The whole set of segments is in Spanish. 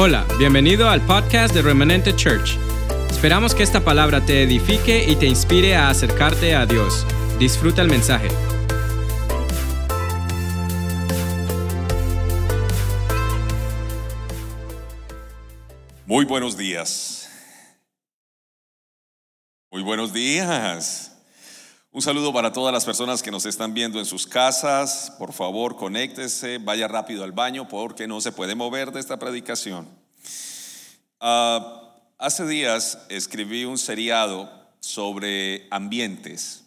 Hola, bienvenido al podcast de Remanente Church. Esperamos que esta palabra te edifique y te inspire a acercarte a Dios. Disfruta el mensaje. Muy buenos días. Muy buenos días. Un saludo para todas las personas que nos están viendo en sus casas. Por favor, conéctese, vaya rápido al baño porque no se puede mover de esta predicación. Ah, hace días escribí un seriado sobre ambientes.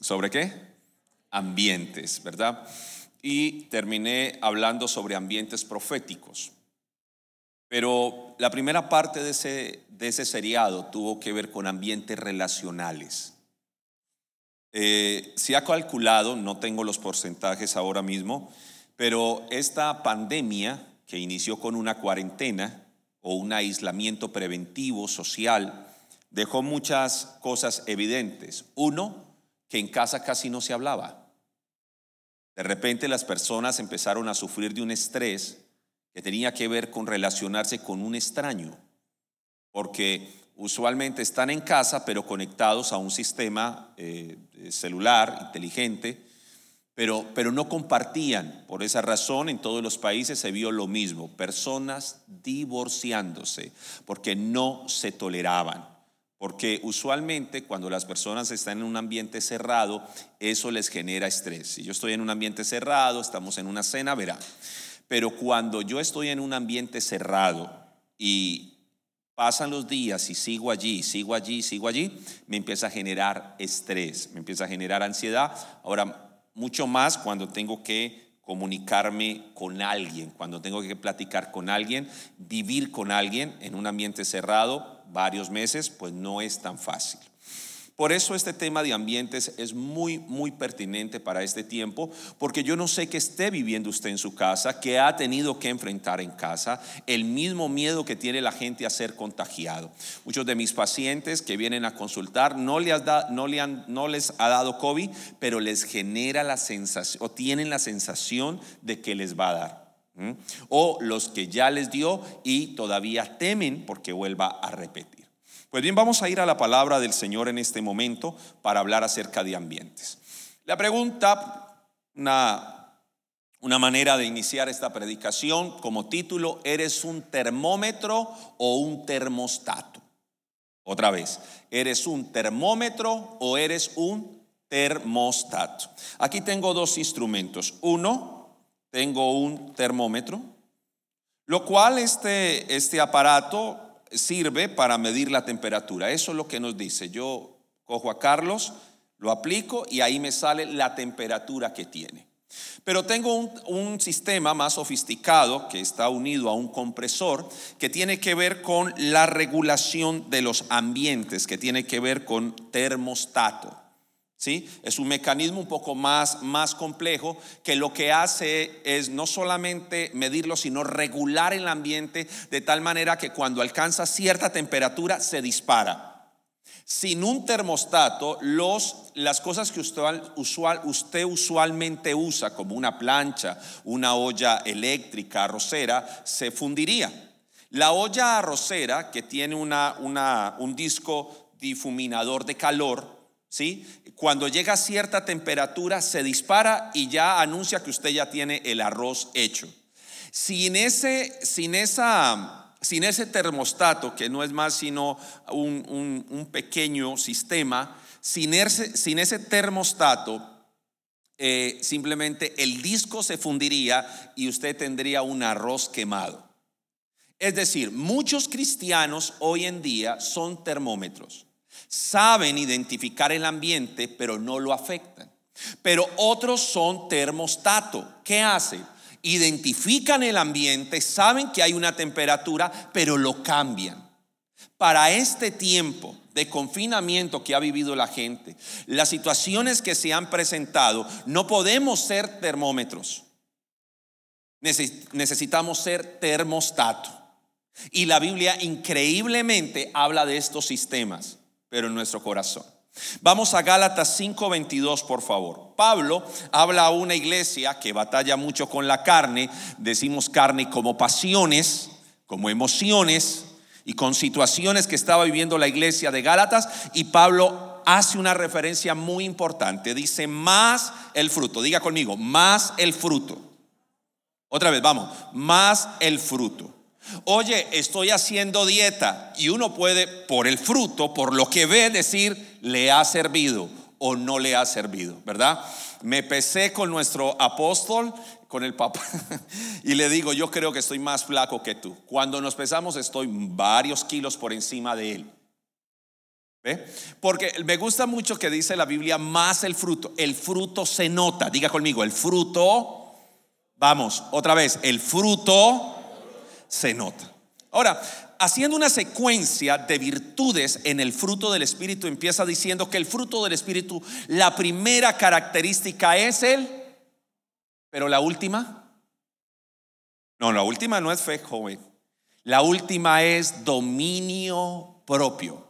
¿Sobre qué? Ambientes, ¿verdad? Y terminé hablando sobre ambientes proféticos. Pero la primera parte de ese, de ese seriado tuvo que ver con ambientes relacionales. Eh, se ha calculado, no tengo los porcentajes ahora mismo, pero esta pandemia que inició con una cuarentena o un aislamiento preventivo social, dejó muchas cosas evidentes. Uno, que en casa casi no se hablaba. De repente las personas empezaron a sufrir de un estrés que tenía que ver con relacionarse con un extraño, porque usualmente están en casa, pero conectados a un sistema eh, celular inteligente, pero, pero no compartían. Por esa razón, en todos los países se vio lo mismo, personas divorciándose, porque no se toleraban. Porque usualmente cuando las personas están en un ambiente cerrado, eso les genera estrés. Si yo estoy en un ambiente cerrado, estamos en una cena, verá. Pero cuando yo estoy en un ambiente cerrado y Pasan los días y sigo allí, sigo allí, sigo allí, me empieza a generar estrés, me empieza a generar ansiedad. Ahora, mucho más cuando tengo que comunicarme con alguien, cuando tengo que platicar con alguien, vivir con alguien en un ambiente cerrado varios meses, pues no es tan fácil. Por eso este tema de ambientes es muy, muy pertinente para este tiempo, porque yo no sé que esté viviendo usted en su casa, que ha tenido que enfrentar en casa, el mismo miedo que tiene la gente a ser contagiado. Muchos de mis pacientes que vienen a consultar no les ha dado COVID, pero les genera la sensación, o tienen la sensación de que les va a dar. O los que ya les dio y todavía temen porque vuelva a repetir. Pues bien, vamos a ir a la palabra del Señor en este momento para hablar acerca de ambientes. La pregunta, una, manera de iniciar esta predicación como título, ¿eres un termómetro o un termostato? Otra vez, ¿eres un termómetro o eres un termostato? Aquí tengo dos instrumentos. Uno, tengo un termómetro, lo cual este, este aparato sirve para medir la temperatura. Eso es lo que nos dice. Yo cojo a Carlos, lo aplico y ahí me sale la temperatura que tiene. Pero tengo un, sistema más sofisticado que está unido a un compresor que tiene que ver con la regulación de los ambientes, que tiene que ver con termostato. ¿Sí? Es un mecanismo un poco más, más complejo que lo que hace es no solamente medirlo, sino regular el ambiente de tal manera que cuando alcanza cierta temperatura se dispara. Sin un termostato, los, las cosas que usted, usted usualmente usa, como una plancha, una olla eléctrica, arrocera, se fundiría. La olla arrocera, que tiene una, un disco difuminador de calor, ¿sí? Cuando llega a cierta temperatura se dispara y ya anuncia que usted ya tiene el arroz hecho. Sin ese, sin esa, sin ese termostato, que no es más sino un, pequeño sistema, sin ese, sin ese termostato, eh, simplemente el disco se fundiría y usted tendría un arroz quemado. Es decir, muchos cristianos hoy en día son termómetros saben identificar el ambiente, pero no lo afectan. Pero otros son termostato. ¿Qué hacen? Identifican el ambiente, saben que hay una temperatura, pero lo cambian. Para este tiempo de confinamiento que ha vivido la gente, las situaciones que se han presentado, no podemos ser termómetros. Necesitamos ser termostato. Y la Biblia increíblemente habla de estos sistemas pero en nuestro corazón. Vamos a Gálatas 5:22, por favor. Pablo habla a una iglesia que batalla mucho con la carne, decimos carne como pasiones, como emociones y con situaciones que estaba viviendo la iglesia de Gálatas y Pablo hace una referencia muy importante. Dice, más el fruto. Diga conmigo, más el fruto. Otra vez, vamos, más el fruto. Oye, estoy haciendo dieta y uno puede, por el fruto, por lo que ve, decir, le ha servido o no le ha servido, ¿verdad? Me pesé con nuestro apóstol, con el papá, y le digo, yo creo que estoy más flaco que tú. Cuando nos pesamos estoy varios kilos por encima de él. ¿Ve? Porque me gusta mucho que dice la Biblia más el fruto. El fruto se nota. Diga conmigo, el fruto, vamos, otra vez, el fruto se nota. Ahora, haciendo una secuencia de virtudes en el fruto del Espíritu, empieza diciendo que el fruto del Espíritu, la primera característica es el, pero la última, no, la última no es fe, joven. La última es dominio propio.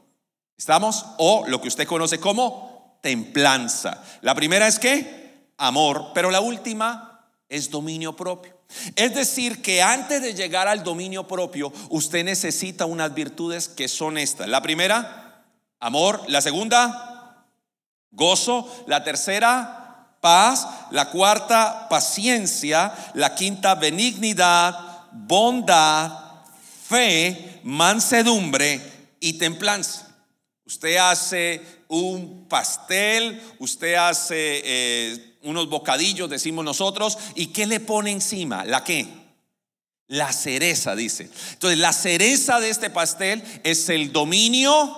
¿Estamos? O lo que usted conoce como templanza. La primera es que amor, pero la última es dominio propio. Es decir, que antes de llegar al dominio propio, usted necesita unas virtudes que son estas. La primera, amor. La segunda, gozo. La tercera, paz. La cuarta, paciencia. La quinta, benignidad, bondad, fe, mansedumbre y templanza. Usted hace un pastel, usted hace... Eh, unos bocadillos, decimos nosotros, ¿y qué le pone encima? ¿La qué? La cereza, dice. Entonces, la cereza de este pastel es el dominio,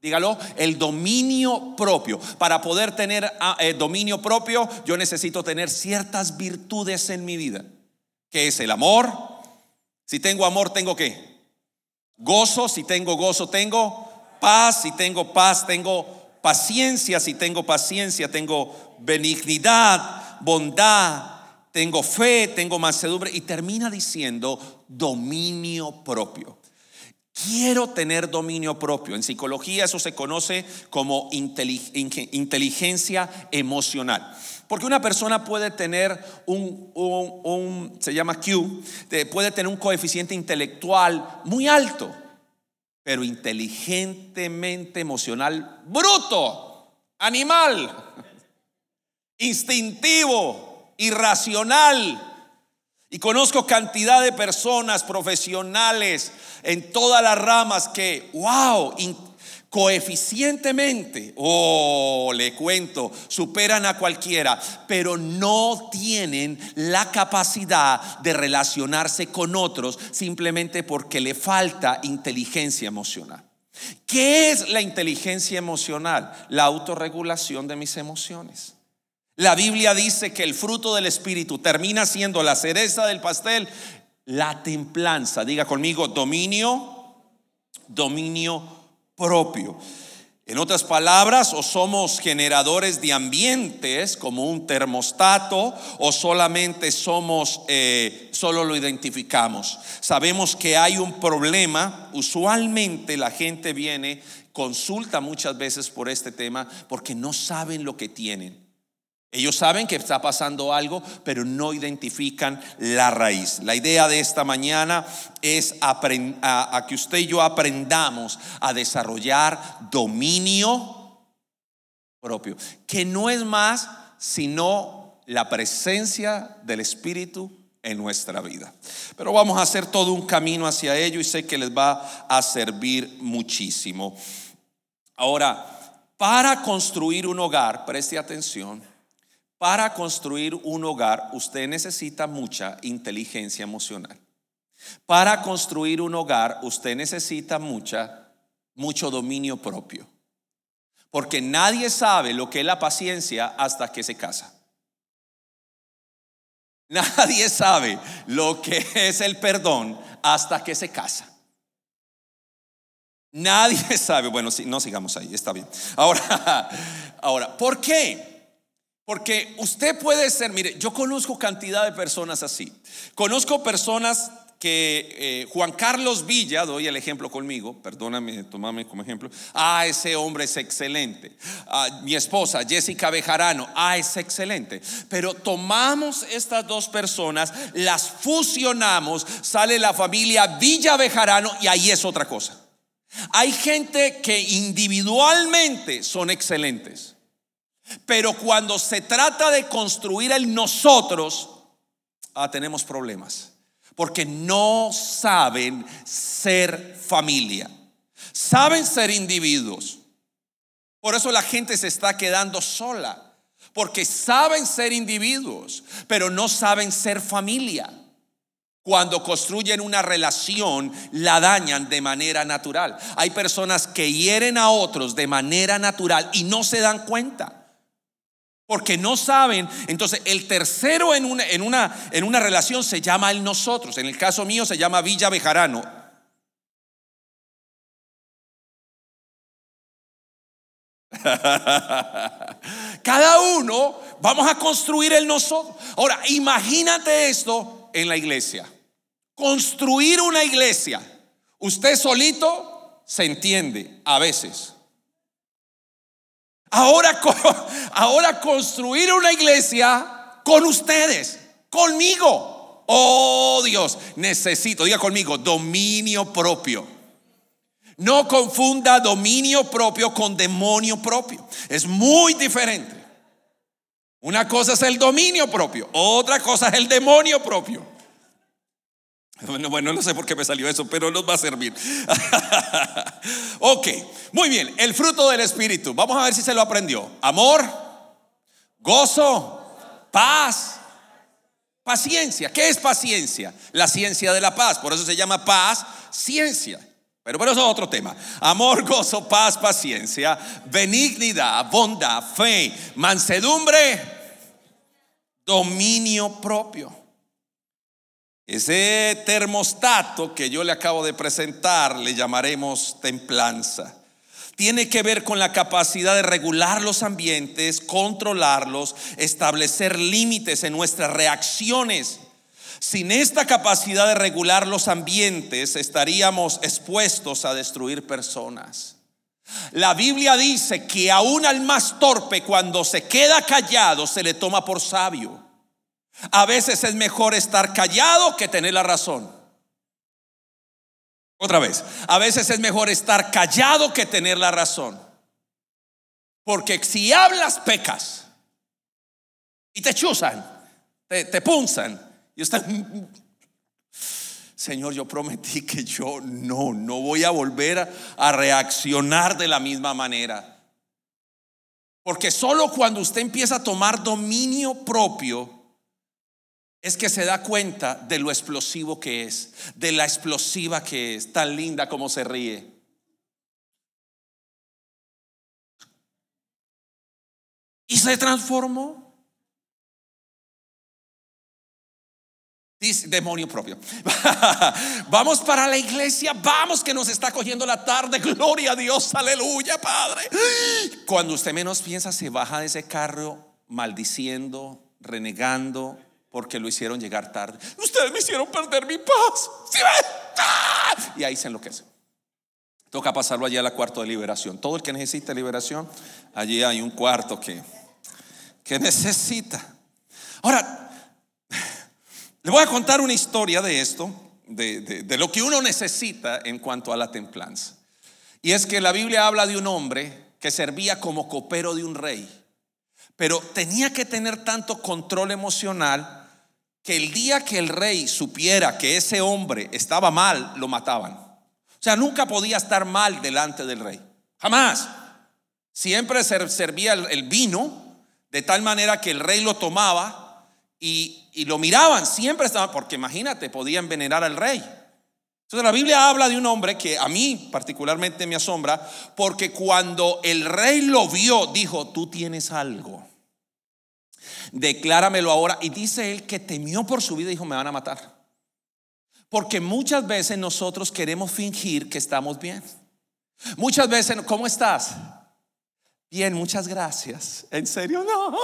dígalo, el dominio propio. Para poder tener ah, eh, dominio propio, yo necesito tener ciertas virtudes en mi vida, que es el amor. Si tengo amor, tengo qué? Gozo, si tengo gozo, tengo paz, si tengo paz, tengo paciencia, si tengo paciencia, tengo benignidad, bondad, tengo fe, tengo mansedumbre y termina diciendo dominio propio. Quiero tener dominio propio. En psicología eso se conoce como inteligencia emocional. Porque una persona puede tener un, se llama Q, puede tener un coeficiente intelectual muy alto, pero inteligentemente emocional, bruto, animal, instintivo, irracional. Y conozco cantidad de personas profesionales en todas las ramas que, wow, coeficientemente, oh, le cuento, superan a cualquiera, pero no tienen la capacidad de relacionarse con otros simplemente porque le falta inteligencia emocional. ¿Qué es la inteligencia emocional? La autorregulación de mis emociones. La Biblia dice que el fruto del Espíritu termina siendo la cereza del pastel, la templanza. Diga conmigo, dominio, dominio propio. En otras palabras, o somos generadores de ambientes como un termostato, o solamente somos, eh, solo lo identificamos. Sabemos que hay un problema, usualmente la gente viene, consulta muchas veces por este tema, porque no saben lo que tienen. Ellos saben que está pasando algo, pero no identifican la raíz. La idea de esta mañana es a, que usted y yo aprendamos a desarrollar dominio propio, que no es más sino la presencia del Espíritu en nuestra vida. Pero vamos a hacer todo un camino hacia ello y sé que les va a servir muchísimo. Ahora, para construir un hogar, preste atención, para construir un hogar usted necesita mucha inteligencia emocional. Para construir un hogar usted necesita mucha mucho dominio propio. Porque nadie sabe lo que es la paciencia hasta que se casa. Nadie sabe lo que es el perdón hasta que se casa. Nadie sabe, bueno, no sigamos ahí, está bien. Ahora, ahora, ¿por qué? Porque usted puede ser, mire, yo conozco cantidad de personas así. Conozco personas que eh, Juan Carlos Villa, doy el ejemplo conmigo, perdóname, tomame como ejemplo, ah, ese hombre es excelente. Ah, mi esposa, Jessica Bejarano, ah, es excelente. Pero tomamos estas dos personas, las fusionamos, sale la familia Villa Bejarano y ahí es otra cosa. Hay gente que individualmente son excelentes, pero cuando se trata de construir el nosotros, ah, tenemos problemas porque no saben ser familia. Saben ser individuos. Por eso la gente se está quedando sola. Porque saben ser individuos, pero no saben ser familia. Cuando construyen una relación, la dañan de manera natural. Hay personas que hieren a otros de manera natural y no se dan cuenta porque no saben. Entonces, el tercero en una, en una, en una relación se llama el nosotros. En el caso mío se llama Villa Bejarano. Cada uno vamos a construir el nosotros. Ahora, imagínate esto en la iglesia. Construir una iglesia. Usted solito se entiende a veces. Ahora, ahora construir una iglesia con ustedes, conmigo. Oh Dios, necesito, diga conmigo, dominio propio. No confunda dominio propio con demonio propio. Es muy diferente. Una cosa es el dominio propio, otra cosa es el demonio propio. Bueno, bueno, no sé por qué me salió eso, pero nos va a servir. ok, muy bien. El fruto del Espíritu. Vamos a ver si se lo aprendió. Amor, gozo, paz, paciencia. ¿Qué es paciencia? La ciencia de la paz. Por eso se llama paz, ciencia. Pero, pero eso es otro tema. Amor, gozo, paz, paciencia, benignidad, bondad, fe, mansedumbre, dominio propio. Ese termostato que yo le acabo de presentar le llamaremos templanza. Tiene que ver con la capacidad de regular los ambientes, controlarlos, establecer límites en nuestras reacciones. Sin esta capacidad de regular los ambientes estaríamos expuestos a destruir personas. La Biblia dice que aún al más torpe cuando se queda callado se le toma por sabio. A veces es mejor estar callado que tener la razón. Otra vez, a veces es mejor estar callado que tener la razón. Porque si hablas, pecas. Y te chuzan, te, punzan. Y usted, Señor, yo prometí que yo no, no voy a volver a, a reaccionar de la misma manera. Porque solo cuando usted empieza a tomar dominio propio, es que se da cuenta de lo explosivo que es, de la explosiva que es, tan linda como se ríe. Y se transformó. Dice, demonio propio. vamos para la iglesia, vamos que nos está cogiendo la tarde. Gloria a Dios, aleluya, Padre. Cuando usted menos piensa, se baja de ese carro maldiciendo, renegando, porque lo hicieron llegar tarde. Ustedes me hicieron perder mi paz. ¡Ah! Y ahí se enloquece. Toca pasarlo allí a la cuarto de liberación. Todo el que necesita liberación, allí hay un cuarto que, que necesita. Ahora, le voy a contar una historia de esto, de, de lo que uno necesita en cuanto a la templanza. Y es que la Biblia habla de un hombre que servía como copero de un rey, pero tenía que tener tanto control emocional que el día que el rey supiera que ese hombre estaba mal, lo mataban. O sea, nunca podía estar mal delante del rey. Jamás. Siempre servía el vino de tal manera que el rey lo tomaba y, lo miraban. Siempre estaba, porque imagínate, podía envenenar al rey. Entonces la Biblia habla de un hombre que a mí particularmente me asombra, porque cuando el rey lo vio, dijo, tú tienes algo decláramelo ahora. Y dice él que temió por su vida y dijo, me van a matar. Porque muchas veces nosotros queremos fingir que estamos bien. Muchas veces, ¿cómo estás? Bien, muchas gracias. ¿En serio? No.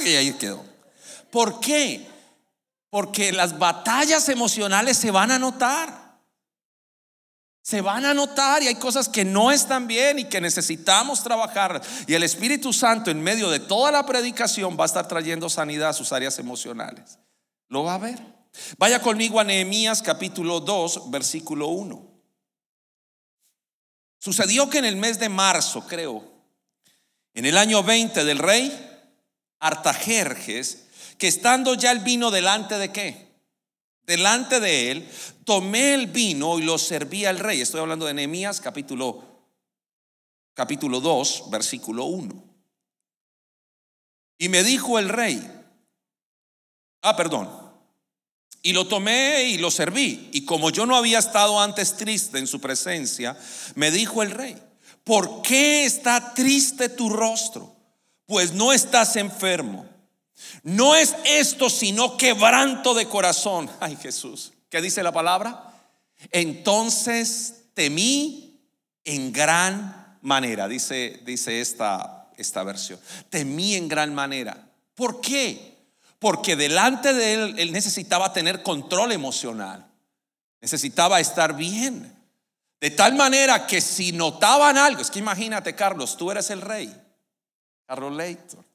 Y ahí quedó. ¿Por qué? Porque las batallas emocionales se van a notar. Se van a notar y hay cosas que no están bien y que necesitamos trabajar. Y el Espíritu Santo en medio de toda la predicación va a estar trayendo sanidad a sus áreas emocionales. ¿Lo va a ver? Vaya conmigo a Nehemías capítulo 2, versículo 1. Sucedió que en el mes de marzo, creo, en el año 20 del rey Artajerjes, que estando ya el vino delante de qué? Delante de él, tomé el vino y lo serví al rey. Estoy hablando de Nehemías capítulo capítulo 2, versículo 1. Y me dijo el rey, ah, perdón, y lo tomé y lo serví. Y como yo no había estado antes triste en su presencia, me dijo el rey, ¿por qué está triste tu rostro? Pues no estás enfermo. No es esto sino quebranto de corazón. Ay Jesús, ¿qué dice la palabra? Entonces temí en gran manera, dice, dice esta, esta versión. Temí en gran manera. ¿Por qué? porque delante de él él necesitaba tener control emocional, necesitaba estar bien. De tal manera que si notaban algo, es que imagínate Carlos, tú eres el rey, Carlos Leighton.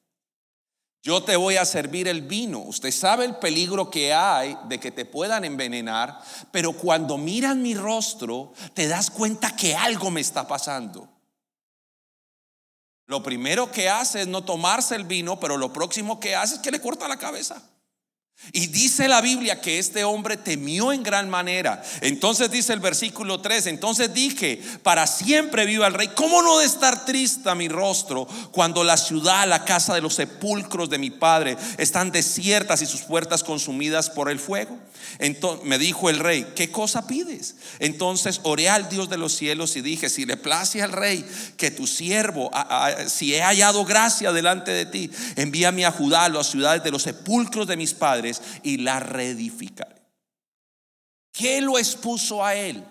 Yo te voy a servir el vino. Usted sabe el peligro que hay de que te puedan envenenar, pero cuando miran mi rostro, te das cuenta que algo me está pasando. Lo primero que hace es no tomarse el vino, pero lo próximo que hace es que le corta la cabeza. Y dice la Biblia que este hombre temió en gran manera. Entonces dice el versículo 3, entonces dije, para siempre viva el rey. ¿Cómo no de estar triste mi rostro cuando la ciudad, la casa de los sepulcros de mi padre están desiertas y sus puertas consumidas por el fuego? Entonces me dijo el rey, ¿qué cosa pides? Entonces oré al Dios de los cielos y dije, si le place al rey que tu siervo, si he hallado gracia delante de ti, envíame a Judá, a las ciudades de los sepulcros de mis padres y la reedificaré. ¿Qué lo expuso a él?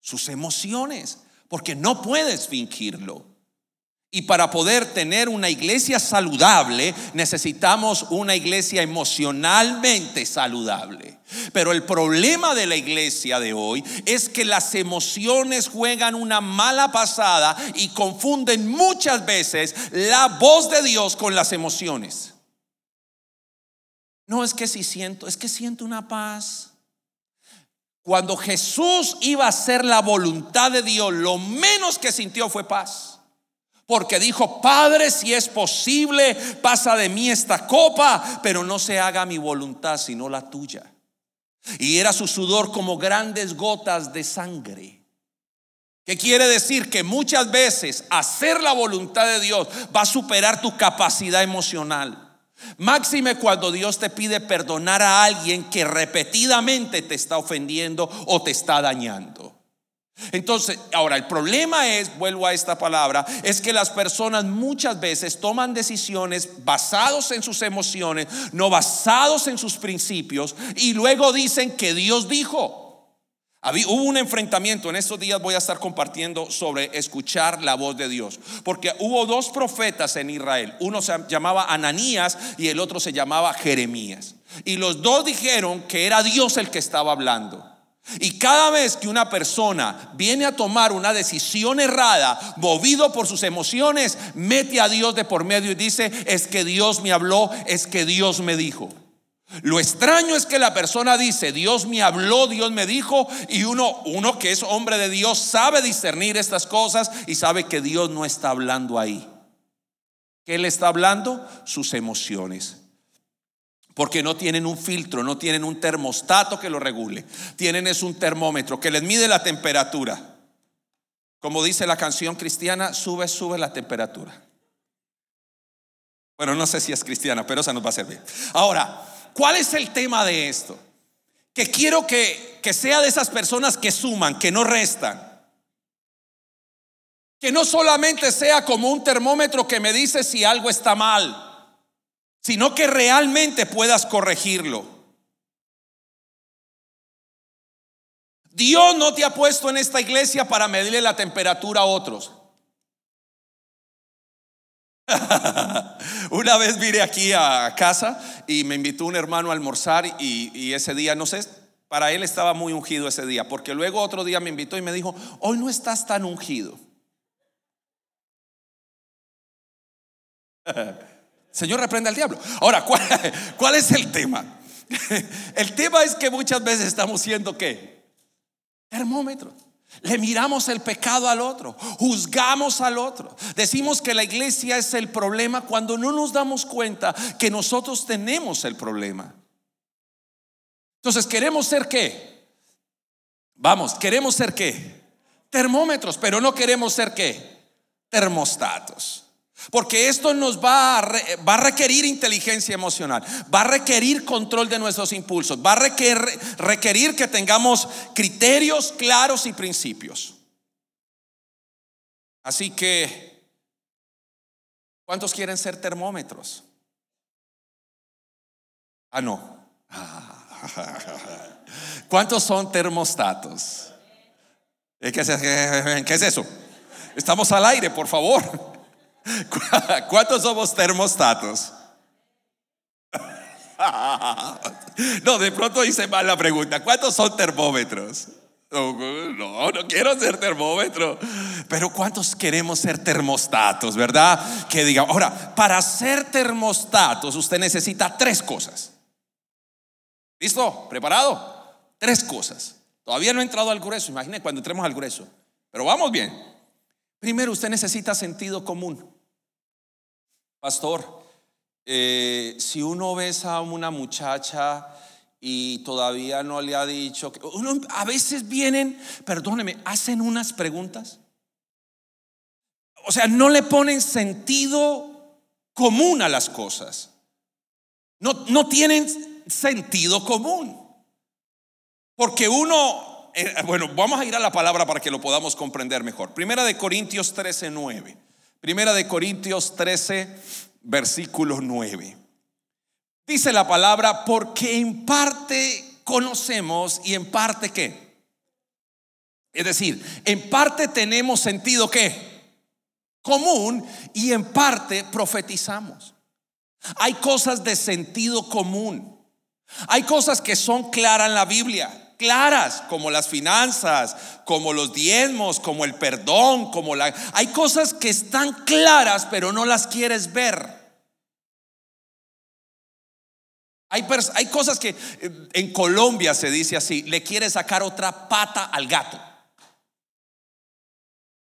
Sus emociones, porque no puedes fingirlo. Y para poder tener una iglesia saludable, necesitamos una iglesia emocionalmente saludable. Pero el problema de la iglesia de hoy es que las emociones juegan una mala pasada y confunden muchas veces la voz de Dios con las emociones. No es que si siento, es que siento una paz. Cuando Jesús iba a hacer la voluntad de Dios, lo menos que sintió fue paz. Porque dijo, Padre, si es posible, pasa de mí esta copa, pero no se haga mi voluntad, sino la tuya. Y era su sudor como grandes gotas de sangre. ¿Qué quiere decir? Que muchas veces hacer la voluntad de Dios va a superar tu capacidad emocional. Máxime cuando Dios te pide perdonar a alguien que repetidamente te está ofendiendo o te está dañando. Entonces, ahora el problema es, vuelvo a esta palabra, es que las personas muchas veces toman decisiones basados en sus emociones, no basados en sus principios, y luego dicen que Dios dijo hubo un enfrentamiento, en estos días voy a estar compartiendo sobre escuchar la voz de Dios, porque hubo dos profetas en Israel, uno se llamaba Ananías y el otro se llamaba Jeremías. Y los dos dijeron que era Dios el que estaba hablando. Y cada vez que una persona viene a tomar una decisión errada, movido por sus emociones, mete a Dios de por medio y dice, es que Dios me habló, es que Dios me dijo. Lo extraño es que la persona dice, Dios me habló, Dios me dijo, y uno, uno que es hombre de Dios sabe discernir estas cosas y sabe que Dios no está hablando ahí. ¿Qué le está hablando? Sus emociones. Porque no tienen un filtro, no tienen un termostato que lo regule. Tienen es un termómetro que les mide la temperatura. Como dice la canción cristiana, sube, sube la temperatura. Bueno, no sé si es cristiana, pero esa nos va a servir. Ahora, ¿Cuál es el tema de esto? Que quiero que, que sea de esas personas que suman, que no restan. Que no solamente sea como un termómetro que me dice si algo está mal, sino que realmente puedas corregirlo. Dios no te ha puesto en esta iglesia para medirle la temperatura a otros. Una vez vine aquí a casa y me invitó un hermano a almorzar y, ese día, no sé, para él estaba muy ungido ese día, porque luego otro día me invitó y me dijo, hoy no estás tan ungido. Señor, reprende al diablo. Ahora, ¿cuál, cuál es el tema? El tema es que muchas veces estamos siendo qué? Termómetro. Le miramos el pecado al otro, juzgamos al otro. Decimos que la iglesia es el problema cuando no nos damos cuenta que nosotros tenemos el problema. Entonces, ¿queremos ser qué? Vamos, ¿queremos ser qué? Termómetros, pero no queremos ser qué? Termostatos. Porque esto nos va a, requerir inteligencia emocional, va a requerir control de nuestros impulsos, va a requerir que tengamos criterios claros y principios. Así que, ¿cuántos quieren ser termómetros? Ah, no. ¿Cuántos son termostatos? ¿Qué es eso? Estamos al aire, por favor. ¿Cuántos somos termostatos? No, de pronto hice mal la pregunta. ¿Cuántos son termómetros? No, no quiero ser termómetro. Pero ¿cuántos queremos ser termostatos, verdad? Que diga, ahora, para ser termostatos usted necesita tres cosas. ¿Listo? ¿Preparado? Tres cosas. Todavía no he entrado al grueso, imagine cuando entremos al grueso. Pero vamos bien. Primero, usted necesita sentido común. Pastor, eh, si uno besa a una muchacha y todavía no le ha dicho, que uno, a veces vienen, perdóneme, hacen unas preguntas. O sea, no le ponen sentido común a las cosas. No, no tienen sentido común. Porque uno bueno, vamos a ir a la palabra para que lo podamos comprender mejor. Primera de Corintios 13, 9. Primera de Corintios 13, versículo 9. Dice la palabra, porque en parte conocemos y en parte qué. Es decir, en parte tenemos sentido qué. Común y en parte profetizamos. Hay cosas de sentido común. Hay cosas que son claras en la Biblia claras, como las finanzas, como los diezmos, como el perdón, como la... Hay cosas que están claras, pero no las quieres ver. Hay, hay cosas que eh, en Colombia se dice así, le quiere sacar otra pata al gato.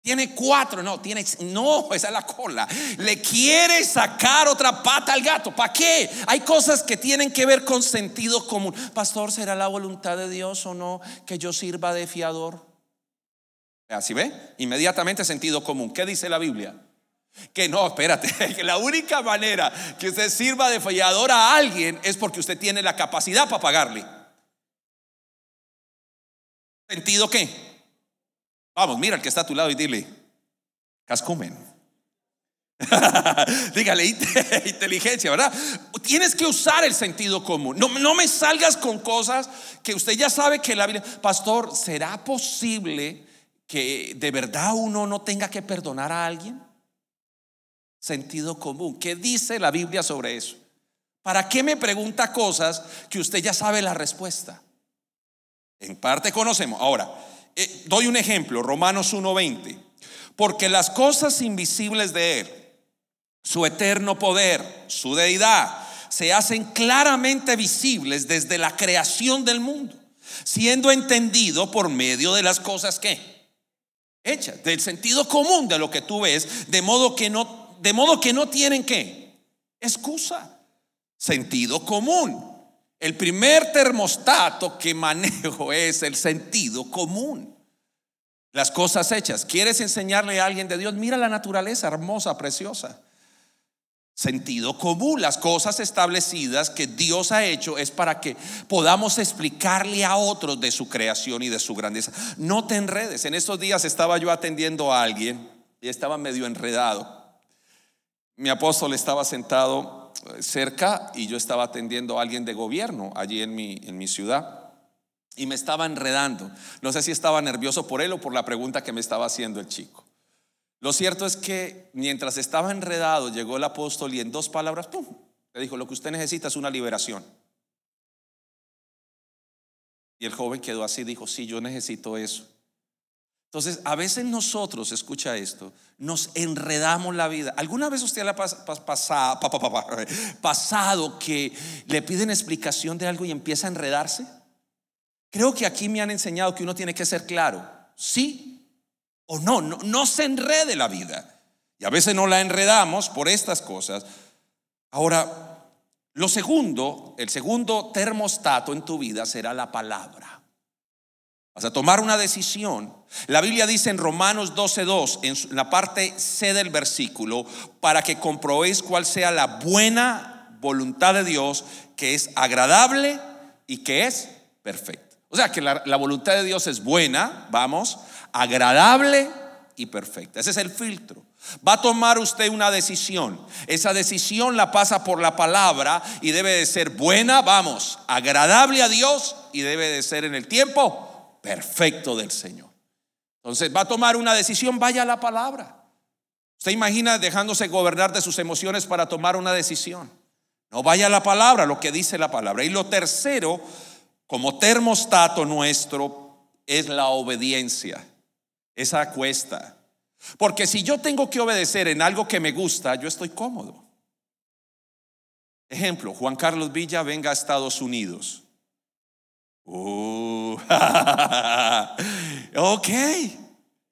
Tiene cuatro, no, tiene, no, esa es la cola. Le quiere sacar otra pata al gato. ¿Para qué? Hay cosas que tienen que ver con sentido común. Pastor, ¿será la voluntad de Dios o no que yo sirva de fiador? Así ve, inmediatamente sentido común. ¿Qué dice la Biblia? Que no, espérate, que la única manera que usted sirva de fiador a alguien es porque usted tiene la capacidad para pagarle. ¿Sentido qué? Vamos, mira al que está a tu lado y dile, cascumen. Dígale inteligencia, ¿verdad? Tienes que usar el sentido común. No, no me salgas con cosas que usted ya sabe que la Biblia. Pastor, ¿será posible que de verdad uno no tenga que perdonar a alguien? Sentido común. ¿Qué dice la Biblia sobre eso? ¿Para qué me pregunta cosas que usted ya sabe la respuesta? En parte conocemos. Ahora, eh, doy un ejemplo, Romanos 1:20. Porque las cosas invisibles de Él, su eterno poder, su deidad, se hacen claramente visibles desde la creación del mundo, siendo entendido por medio de las cosas que hechas, del sentido común de lo que tú ves, de modo que no, de modo que no tienen que excusa, sentido común. El primer termostato que manejo es el sentido común. Las cosas hechas. ¿Quieres enseñarle a alguien de Dios? Mira la naturaleza hermosa, preciosa. Sentido común, las cosas establecidas que Dios ha hecho es para que podamos explicarle a otros de su creación y de su grandeza. No te enredes. En estos días estaba yo atendiendo a alguien y estaba medio enredado. Mi apóstol estaba sentado cerca y yo estaba atendiendo a alguien de gobierno allí en mi, en mi ciudad y me estaba enredando. No sé si estaba nervioso por él o por la pregunta que me estaba haciendo el chico. Lo cierto es que mientras estaba enredado, llegó el apóstol y en dos palabras, ¡pum! Le dijo, lo que usted necesita es una liberación. Y el joven quedó así, dijo, sí, yo necesito eso. Entonces, a veces nosotros, escucha esto, nos enredamos la vida. ¿Alguna vez usted le ha pasado que le piden explicación de algo y empieza a enredarse? Creo que aquí me han enseñado que uno tiene que ser claro, sí o no, no, no se enrede la vida. Y a veces no la enredamos por estas cosas. Ahora, lo segundo, el segundo termostato en tu vida será la palabra. Vas a tomar una decisión. La Biblia dice en Romanos 12:2, en la parte C del versículo, para que comprobéis cuál sea la buena voluntad de Dios, que es agradable y que es perfecta. O sea, que la, la voluntad de Dios es buena, vamos, agradable y perfecta. Ese es el filtro. Va a tomar usted una decisión. Esa decisión la pasa por la palabra y debe de ser buena, vamos, agradable a Dios y debe de ser en el tiempo perfecto del Señor. Entonces va a tomar una decisión, vaya a la palabra. Usted imagina dejándose gobernar de sus emociones para tomar una decisión. No vaya a la palabra, lo que dice la palabra. Y lo tercero, como termostato nuestro, es la obediencia. Esa cuesta. Porque si yo tengo que obedecer en algo que me gusta, yo estoy cómodo. Ejemplo, Juan Carlos Villa venga a Estados Unidos. Uh, ok,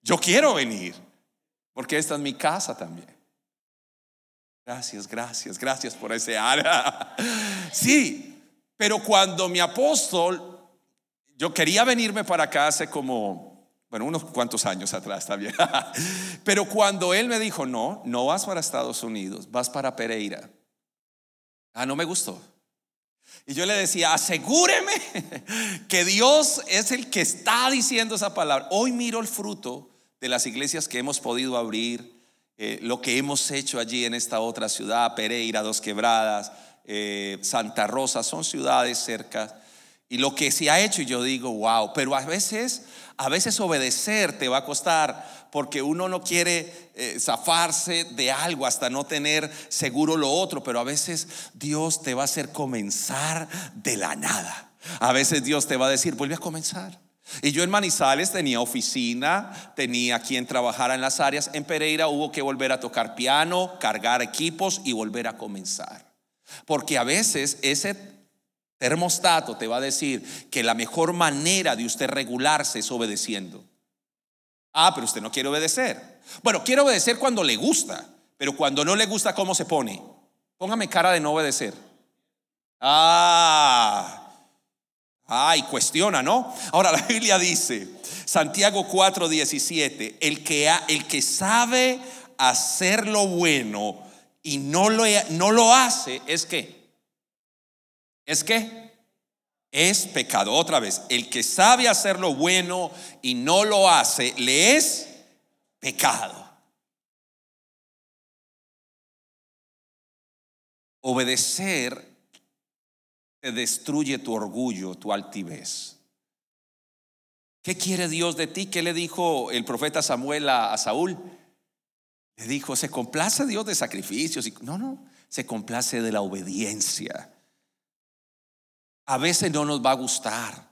yo quiero venir, porque esta es mi casa también. Gracias, gracias, gracias por ese área. Sí, pero cuando mi apóstol, yo quería venirme para acá hace como, bueno, unos cuantos años atrás también. Pero cuando él me dijo, no, no vas para Estados Unidos, vas para Pereira. Ah, no me gustó. Y yo le decía, asegúreme que Dios es el que está diciendo esa palabra. Hoy miro el fruto de las iglesias que hemos podido abrir, eh, lo que hemos hecho allí en esta otra ciudad, Pereira, Dos Quebradas, eh, Santa Rosa, son ciudades cerca. Y lo que se ha hecho, y yo digo, wow, pero a veces, a veces obedecer te va a costar porque uno no quiere eh, zafarse de algo hasta no tener seguro lo otro, pero a veces Dios te va a hacer comenzar de la nada. A veces Dios te va a decir, vuelve a comenzar. Y yo en Manizales tenía oficina, tenía quien trabajara en las áreas. En Pereira hubo que volver a tocar piano, cargar equipos y volver a comenzar. Porque a veces ese termostato te va a decir que la mejor manera de usted regularse es obedeciendo. Ah, pero usted no quiere obedecer. Bueno, quiere obedecer cuando le gusta, pero cuando no le gusta, ¿cómo se pone? Póngame cara de no obedecer. Ah, ay, cuestiona, ¿no? Ahora la Biblia dice, Santiago 4, 17, el que, el que sabe hacer lo bueno y no lo, no lo hace, es que, es que, es pecado. Otra vez, el que sabe hacer lo bueno y no lo hace, le es pecado. Obedecer te destruye tu orgullo, tu altivez. ¿Qué quiere Dios de ti? ¿Qué le dijo el profeta Samuel a, Saúl? Le dijo, se complace Dios de sacrificios. No, no, se complace de la obediencia. A veces no nos va a gustar,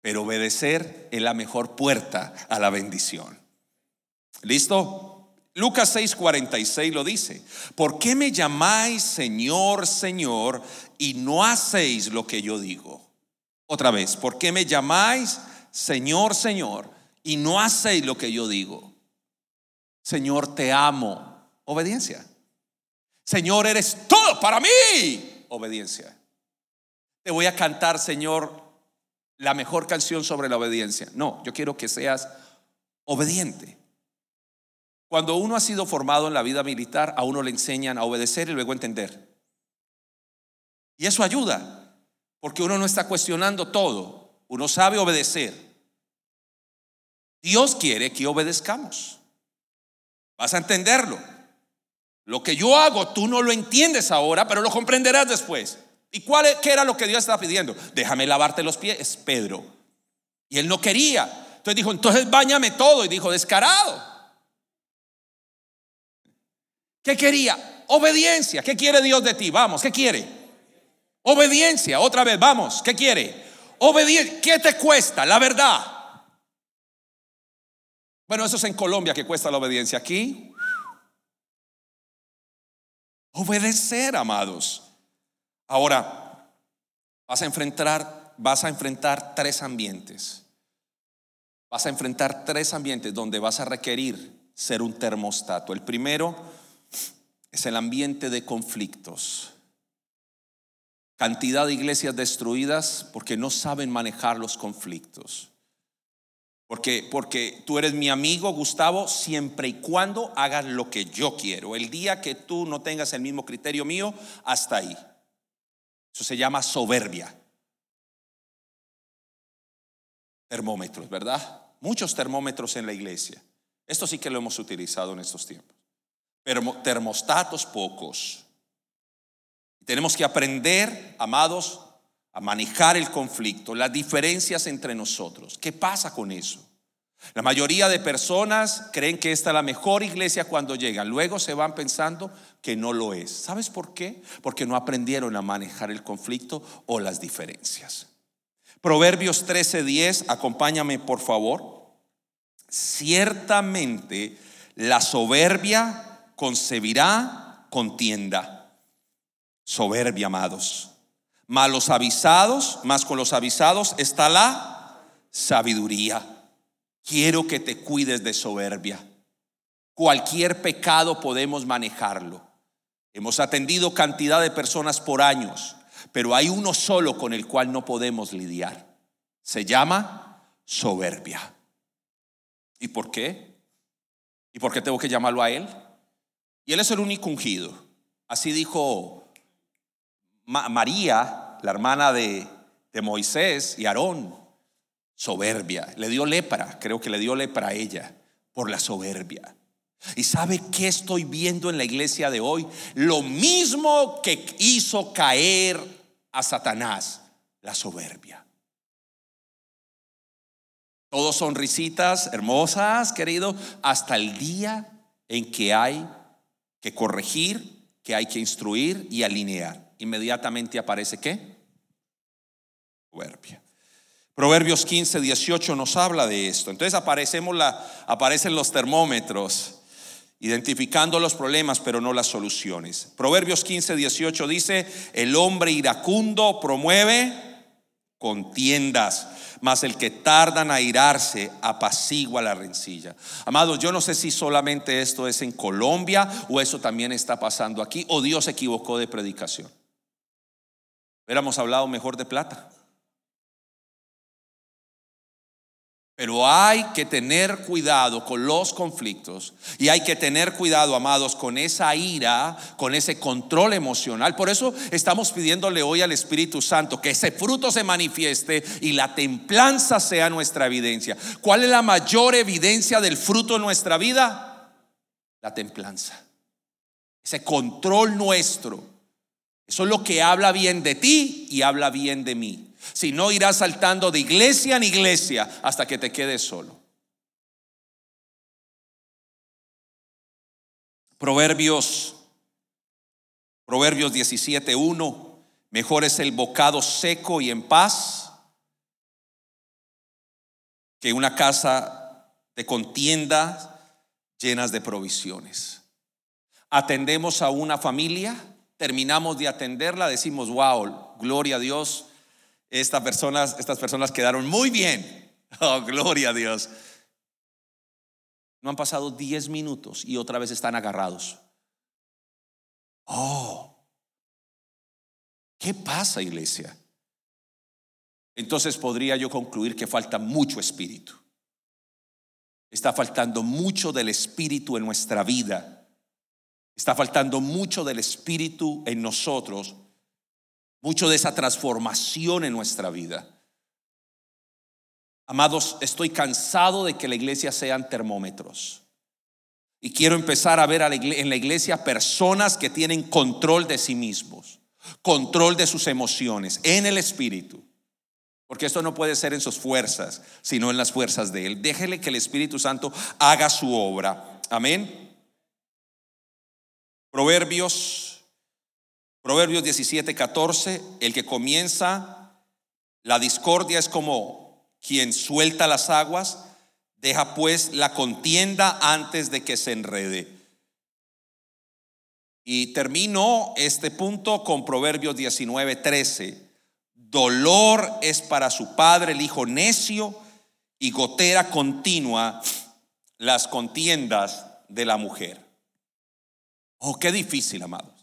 pero obedecer es la mejor puerta a la bendición. ¿Listo? Lucas 6:46 lo dice. ¿Por qué me llamáis Señor, Señor y no hacéis lo que yo digo? Otra vez, ¿por qué me llamáis Señor, Señor y no hacéis lo que yo digo? Señor, te amo. Obediencia. Señor, eres todo para mí. Obediencia. Te voy a cantar, Señor, la mejor canción sobre la obediencia. No, yo quiero que seas obediente. Cuando uno ha sido formado en la vida militar, a uno le enseñan a obedecer y luego entender. Y eso ayuda, porque uno no está cuestionando todo, uno sabe obedecer. Dios quiere que obedezcamos. Vas a entenderlo. Lo que yo hago, tú no lo entiendes ahora, pero lo comprenderás después. ¿Y cuál, qué era lo que Dios estaba pidiendo? Déjame lavarte los pies, Pedro. Y él no quería. Entonces dijo, entonces bañame todo. Y dijo, descarado. ¿Qué quería? Obediencia. ¿Qué quiere Dios de ti? Vamos, ¿qué quiere? Obediencia. Otra vez, vamos, ¿qué quiere? Obediencia. ¿Qué te cuesta? La verdad. Bueno, eso es en Colombia que cuesta la obediencia. Aquí, obedecer, amados. Ahora, vas a enfrentar, vas a enfrentar tres ambientes. Vas a enfrentar tres ambientes donde vas a requerir ser un termostato. El primero es el ambiente de conflictos. Cantidad de iglesias destruidas porque no saben manejar los conflictos. Porque, porque tú eres mi amigo, Gustavo, siempre y cuando hagas lo que yo quiero. El día que tú no tengas el mismo criterio mío, hasta ahí. Eso se llama soberbia. Termómetros, ¿verdad? Muchos termómetros en la iglesia. Esto sí que lo hemos utilizado en estos tiempos. Pero termostatos pocos. Tenemos que aprender, amados, a manejar el conflicto, las diferencias entre nosotros. ¿Qué pasa con eso? La mayoría de personas creen que esta es la mejor iglesia cuando llegan. Luego se van pensando que no lo es. ¿Sabes por qué? Porque no aprendieron a manejar el conflicto o las diferencias. Proverbios 13:10, acompáñame por favor. Ciertamente la soberbia concebirá contienda. Soberbia, amados. Malos avisados, más con los avisados está la sabiduría. Quiero que te cuides de soberbia. Cualquier pecado podemos manejarlo. Hemos atendido cantidad de personas por años, pero hay uno solo con el cual no podemos lidiar. Se llama soberbia. ¿Y por qué? ¿Y por qué tengo que llamarlo a él? Y él es el único ungido. Así dijo María, la hermana de, de Moisés y Aarón soberbia. Le dio lepra, creo que le dio lepra a ella por la soberbia. ¿Y sabe qué estoy viendo en la iglesia de hoy? Lo mismo que hizo caer a Satanás, la soberbia. Todos son risitas hermosas, querido, hasta el día en que hay que corregir, que hay que instruir y alinear. Inmediatamente aparece qué? Soberbia. Proverbios 15, 18 nos habla de esto. Entonces aparecemos la, aparecen los termómetros identificando los problemas pero no las soluciones. Proverbios 15, 18 dice, el hombre iracundo promueve contiendas, mas el que tardan a irarse apacigua la rencilla. Amados, yo no sé si solamente esto es en Colombia o eso también está pasando aquí o Dios se equivocó de predicación. Hubiéramos hablado mejor de plata. Pero hay que tener cuidado con los conflictos y hay que tener cuidado, amados, con esa ira, con ese control emocional. Por eso estamos pidiéndole hoy al Espíritu Santo que ese fruto se manifieste y la templanza sea nuestra evidencia. ¿Cuál es la mayor evidencia del fruto en nuestra vida? La templanza. Ese control nuestro. Eso es lo que habla bien de ti y habla bien de mí. Si no, irás saltando de iglesia en iglesia hasta que te quedes solo. Proverbios, Proverbios 17.1. Mejor es el bocado seco y en paz que una casa de contienda llenas de provisiones. Atendemos a una familia, terminamos de atenderla, decimos, wow, gloria a Dios, estas personas, estas personas quedaron muy bien. Oh, gloria a Dios. No han pasado 10 minutos y otra vez están agarrados. Oh, ¿qué pasa, iglesia? Entonces podría yo concluir que falta mucho espíritu. Está faltando mucho del espíritu en nuestra vida. Está faltando mucho del espíritu en nosotros mucho de esa transformación en nuestra vida. Amados, estoy cansado de que la iglesia sean termómetros. Y quiero empezar a ver en la iglesia personas que tienen control de sí mismos, control de sus emociones, en el espíritu. Porque esto no puede ser en sus fuerzas, sino en las fuerzas de Él. Déjele que el Espíritu Santo haga su obra. Amén. Proverbios, Proverbios 17, 14, el que comienza la discordia es como quien suelta las aguas, deja pues la contienda antes de que se enrede. Y termino este punto con Proverbios 19, 13. Dolor es para su padre el hijo necio y gotera continua las contiendas de la mujer. Oh, qué difícil, amados.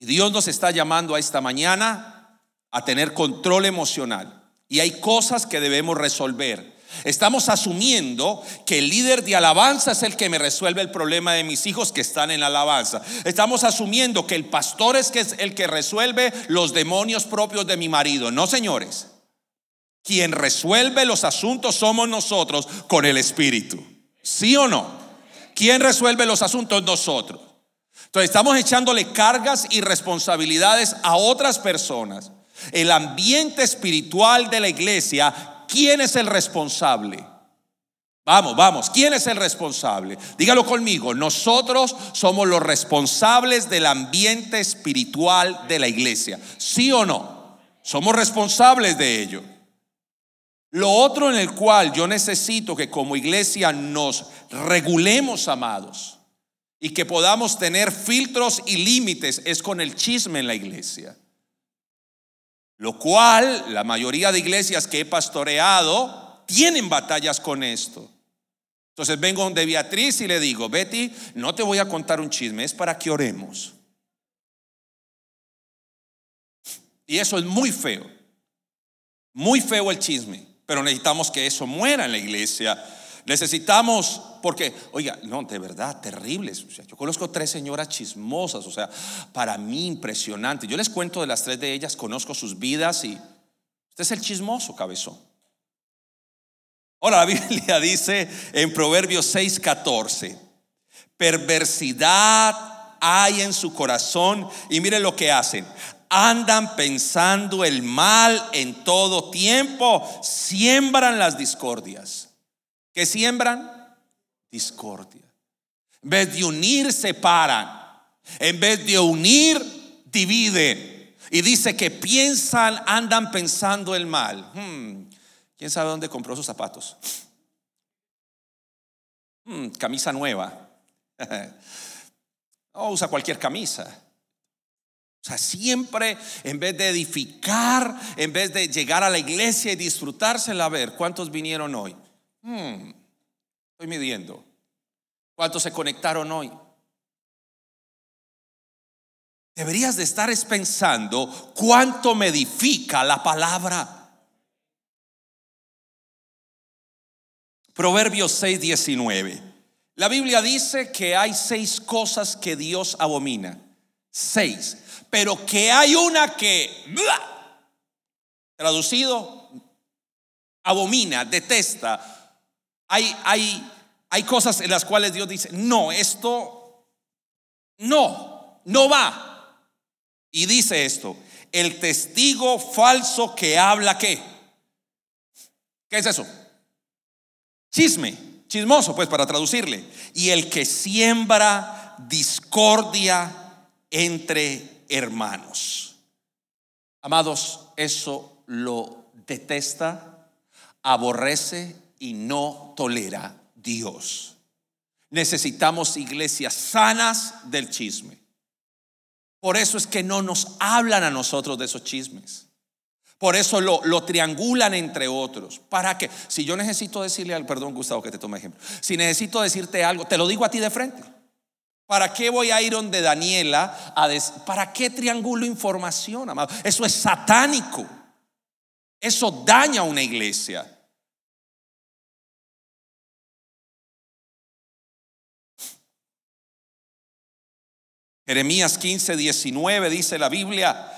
Y Dios nos está llamando a esta mañana a tener control emocional. Y hay cosas que debemos resolver. Estamos asumiendo que el líder de alabanza es el que me resuelve el problema de mis hijos que están en la alabanza. Estamos asumiendo que el pastor es, que es el que resuelve los demonios propios de mi marido. No, señores. Quien resuelve los asuntos somos nosotros con el Espíritu. ¿Sí o no? ¿Quién resuelve los asuntos? Nosotros. Entonces estamos echándole cargas y responsabilidades a otras personas. El ambiente espiritual de la iglesia, ¿quién es el responsable? Vamos, vamos, ¿quién es el responsable? Dígalo conmigo, nosotros somos los responsables del ambiente espiritual de la iglesia. ¿Sí o no? Somos responsables de ello. Lo otro en el cual yo necesito que como iglesia nos regulemos, amados, y que podamos tener filtros y límites es con el chisme en la iglesia. Lo cual la mayoría de iglesias que he pastoreado tienen batallas con esto. Entonces vengo de Beatriz y le digo, Betty, no te voy a contar un chisme, es para que oremos. Y eso es muy feo, muy feo el chisme pero necesitamos que eso muera en la iglesia. Necesitamos, porque, oiga, no, de verdad, terribles. yo conozco tres señoras chismosas, o sea, para mí impresionante. Yo les cuento de las tres de ellas, conozco sus vidas y usted es el chismoso, cabezón. Ahora la Biblia dice en Proverbios 6:14, perversidad hay en su corazón y mire lo que hacen andan pensando el mal en todo tiempo, siembran las discordias. ¿Qué siembran? Discordia. En vez de unir, separan. En vez de unir, dividen. Y dice que piensan, andan pensando el mal. Hmm, ¿Quién sabe dónde compró sus zapatos? Hmm, camisa nueva. no usa cualquier camisa. O sea, siempre en vez de edificar, en vez de llegar a la iglesia y disfrutársela, a ver, ¿cuántos vinieron hoy? Hmm, estoy midiendo. ¿Cuántos se conectaron hoy? Deberías de estar pensando cuánto me edifica la palabra. Proverbios 6, 19. La Biblia dice que hay seis cosas que Dios abomina. Seis pero que hay una que, traducido, abomina, detesta. Hay, hay, hay cosas en las cuales Dios dice, no, esto no, no va. Y dice esto, el testigo falso que habla qué? ¿Qué es eso? Chisme, chismoso pues para traducirle. Y el que siembra discordia entre hermanos. Amados, eso lo detesta, aborrece y no tolera Dios. Necesitamos iglesias sanas del chisme. Por eso es que no nos hablan a nosotros de esos chismes. Por eso lo, lo, triangulan entre otros. ¿Para que Si yo necesito decirle al, perdón Gustavo que te tome ejemplo, si necesito decirte algo, te lo digo a ti de frente. ¿Para qué voy a ir donde Daniela? A ¿Para qué triangulo información, amado? Eso es satánico. Eso daña a una iglesia. Jeremías 15, 19 dice la Biblia,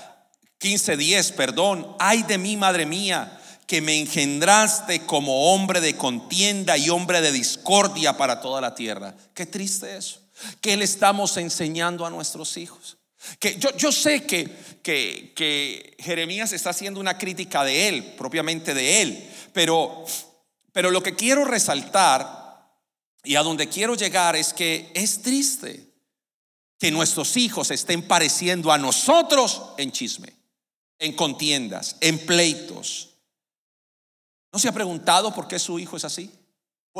15, 10, perdón, ay de mí, madre mía, que me engendraste como hombre de contienda y hombre de discordia para toda la tierra. Qué triste eso. ¿Qué le estamos enseñando a nuestros hijos? Que yo, yo sé que, que, que, Jeremías está haciendo una crítica de él, propiamente de él, pero, pero lo que quiero resaltar y a donde quiero llegar es que es triste que nuestros hijos estén pareciendo a nosotros en chisme, en contiendas, en pleitos. ¿No se ha preguntado por qué su hijo es así?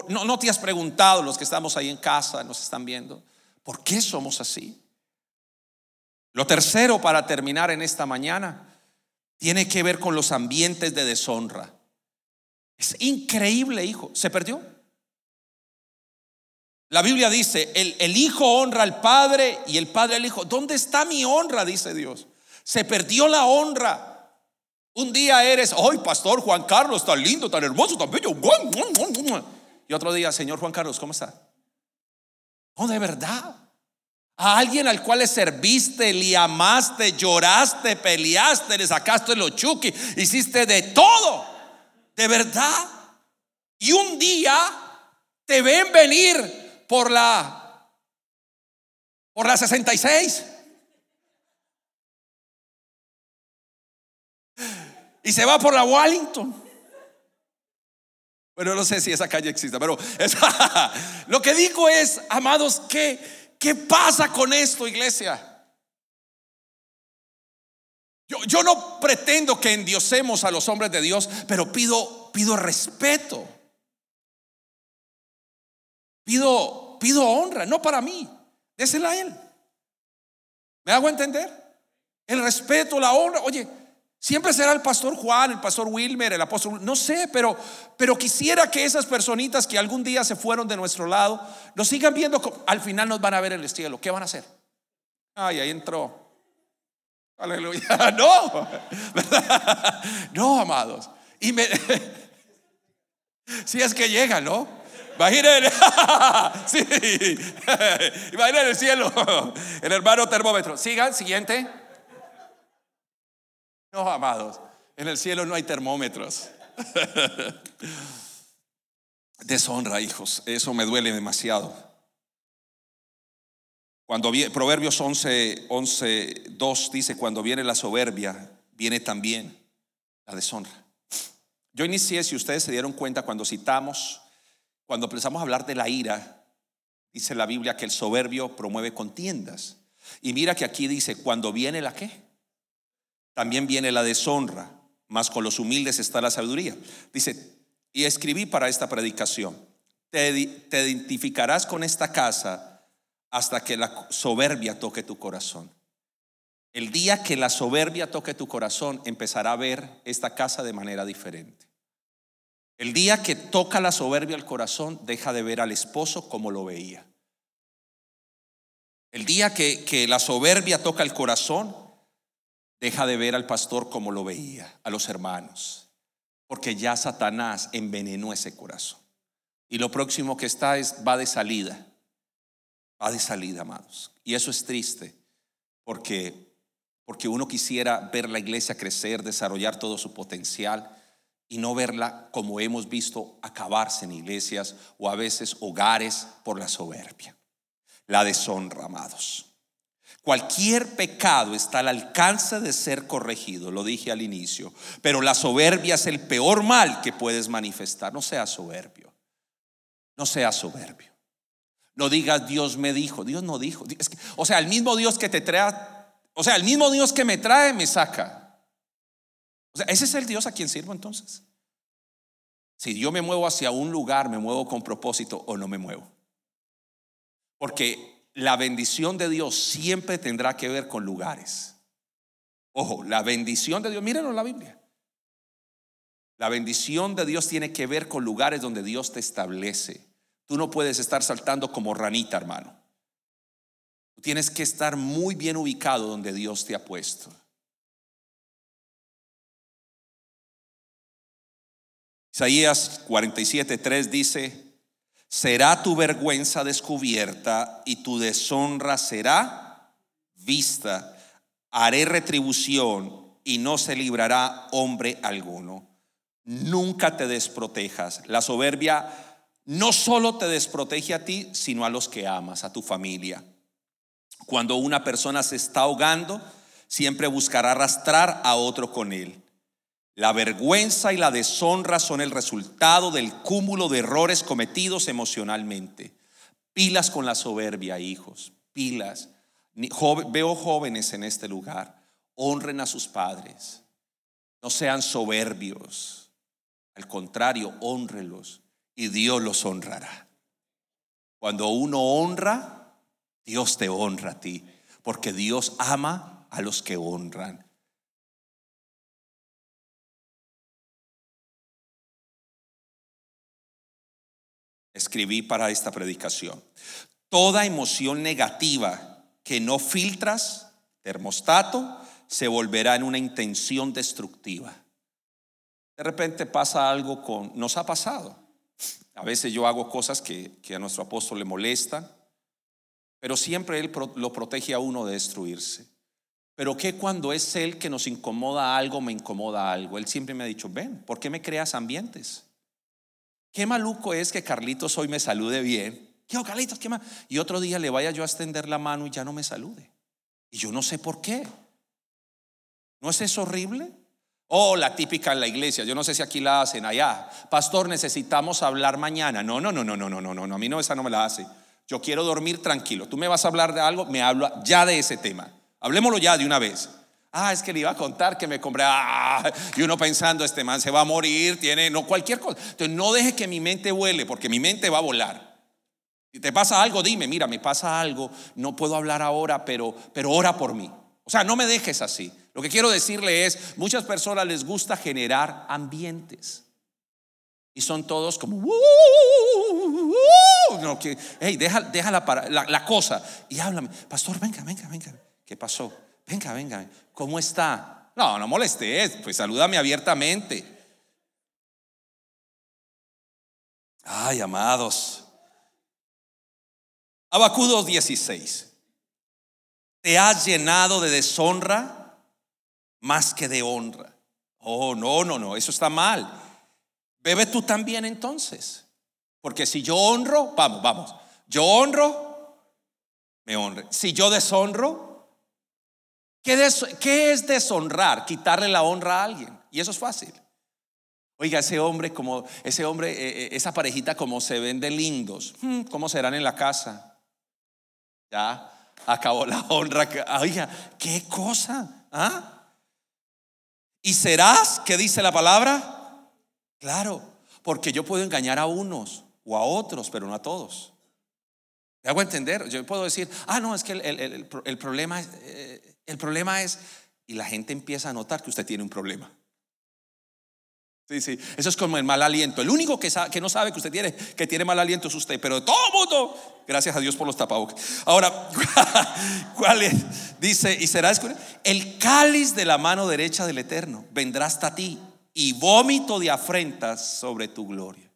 No, no te has preguntado, los que estamos ahí en casa, nos están viendo, ¿por qué somos así? Lo tercero para terminar en esta mañana tiene que ver con los ambientes de deshonra. Es increíble, hijo. ¿Se perdió? La Biblia dice, el, el, hijo honra al padre y el padre al hijo. ¿Dónde está mi honra? Dice Dios. Se perdió la honra. Un día eres, hoy pastor Juan Carlos, tan lindo, tan hermoso, tan bello. Y otro día, señor Juan Carlos, ¿cómo está? No, de verdad. A alguien al cual le serviste, le amaste, lloraste, peleaste, le sacaste los chuki, hiciste de todo. De verdad. Y un día te ven venir por la por la 66. Y se va por la Wallington. Bueno, no sé si esa calle existe, pero lo que digo es, amados, ¿qué, ¿qué pasa con esto, iglesia? Yo, yo, no pretendo que endiosemos a los hombres de Dios, pero pido, pido respeto. Pido, pido honra, no para mí, désela a Él. ¿Me hago entender? El respeto, la honra. Oye, Siempre será el pastor Juan, el pastor Wilmer, el apóstol, no sé, pero, pero quisiera que esas personitas que algún día se fueron de nuestro lado, nos sigan viendo, al final nos van a ver en el cielo. ¿Qué van a hacer? Ay, ahí entró. Aleluya. No, no, amados. Y me, si es que llega, ¿no? Imaginen, sí, imaginen el cielo, el hermano termómetro. Sigan, siguiente. No, amados, en el cielo no hay termómetros. Deshonra, hijos, eso me duele demasiado. Cuando viene, Proverbios 11, 11, 2 dice, cuando viene la soberbia, viene también la deshonra. Yo inicié, si ustedes se dieron cuenta, cuando citamos, cuando empezamos a hablar de la ira, dice la Biblia que el soberbio promueve contiendas. Y mira que aquí dice, cuando viene la qué? también viene la deshonra, mas con los humildes está la sabiduría. Dice, y escribí para esta predicación, te, te identificarás con esta casa hasta que la soberbia toque tu corazón. El día que la soberbia toque tu corazón, empezará a ver esta casa de manera diferente. El día que toca la soberbia al corazón, deja de ver al esposo como lo veía. El día que, que la soberbia toca el corazón, deja de ver al pastor como lo veía, a los hermanos, porque ya Satanás envenenó ese corazón. Y lo próximo que está es, va de salida, va de salida, amados. Y eso es triste, porque, porque uno quisiera ver la iglesia crecer, desarrollar todo su potencial y no verla como hemos visto acabarse en iglesias o a veces hogares por la soberbia, la deshonra, amados. Cualquier pecado está al alcance de ser corregido, lo dije al inicio, pero la soberbia es el peor mal que puedes manifestar. No seas soberbio, no seas soberbio. No digas Dios me dijo, Dios no dijo. o sea, el mismo Dios que te trae, o sea, el mismo Dios que me trae me saca. O sea, ese es el Dios a quien sirvo entonces. Si yo me muevo hacia un lugar, me muevo con propósito o no me muevo. Porque la bendición de Dios siempre tendrá que ver con lugares. Ojo, la bendición de Dios, mírenlo en la Biblia. La bendición de Dios tiene que ver con lugares donde Dios te establece. Tú no puedes estar saltando como ranita, hermano. Tú tienes que estar muy bien ubicado donde Dios te ha puesto. Isaías 47:3 dice, será tu vergüenza descubierta y tu deshonra será vista. Haré retribución y no se librará hombre alguno. Nunca te desprotejas. La soberbia no solo te desprotege a ti, sino a los que amas, a tu familia. Cuando una persona se está ahogando, siempre buscará arrastrar a otro con él. La vergüenza y la deshonra son el resultado del cúmulo de errores cometidos emocionalmente. Pilas con la soberbia, hijos, pilas. veo jóvenes en este lugar, honren a sus padres, no sean soberbios, al contrario, honrenlos y Dios los honrará. Cuando uno honra, Dios te honra a ti, porque Dios ama a los que honran. Escribí para esta predicación. Toda emoción negativa que no filtras, termostato, se volverá en una intención destructiva. De repente pasa algo con, nos ha pasado. A veces yo hago cosas que, a nuestro apóstol le molestan, pero siempre él lo protege a uno de destruirse. Pero que cuando es él que nos incomoda algo, me incomoda algo. Él siempre me ha dicho, ven, ¿por qué me creas ambientes? Qué maluco es que Carlitos hoy me salude bien. ¿Qué, Carlitos? ¿Qué más? Y otro día le vaya yo a extender la mano y ya no me salude. Y yo no sé por qué. ¿No es eso horrible? Oh, la típica en la iglesia. Yo no sé si aquí la hacen allá. Pastor, necesitamos hablar mañana. No, no, no, no, no, no, no, no. A mí no, esa no me la hace. Yo quiero dormir tranquilo. Tú me vas a hablar de algo, me hablo ya de ese tema. Hablemoslo ya de una vez. Ah, es que le iba a contar que me compré. Ah, y uno pensando, este man se va a morir, tiene, no cualquier cosa. Entonces, no deje que mi mente vuele, porque mi mente va a volar. Si te pasa algo, dime, mira, me pasa algo, no puedo hablar ahora, pero, pero ora por mí. O sea, no me dejes así. Lo que quiero decirle es, muchas personas les gusta generar ambientes. Y son todos como, no, que, hey, deja, la, la, cosa y háblame. Pastor, venga, venga, venga. ¿Qué pasó? Venga, venga. ¿Cómo está? No, no molestes, pues salúdame abiertamente. Ay, amados. Abacudos 16. ¿Te has llenado de deshonra? más que de honra. Oh, no, no, no, eso está mal. Bebe tú también entonces. Porque si yo honro, vamos, vamos. Yo honro, me honre. Si yo deshonro, ¿qué, es deshonrar? Quitarle la honra a alguien. Y eso es fácil. Oiga, ese hombre, como ese hombre, eh, eh, esa parejita, como se ven de lindos, hmm, ¿cómo serán en la casa? Ya acabó la honra. Oiga, qué cosa. ¿Ah? ¿Y serás? ¿Qué dice la palabra? Claro, porque yo puedo engañar a unos o a otros, pero no a todos. ¿Me hago entender? Yo puedo decir, ah, no, es que el, problema, es, eh, el problema es, y la gente empieza a notar que usted tiene un problema. Sí, sí, eso es como el mal aliento. El único que, que no sabe que usted tiene, que tiene mal aliento es usted, pero todo el mundo, gracias a Dios por los tapabocas. Ahora, ¿cuál es? Dice, y será el cáliz de la mano derecha del Eterno vendrá hasta ti y vómito de afrentas sobre tu gloria.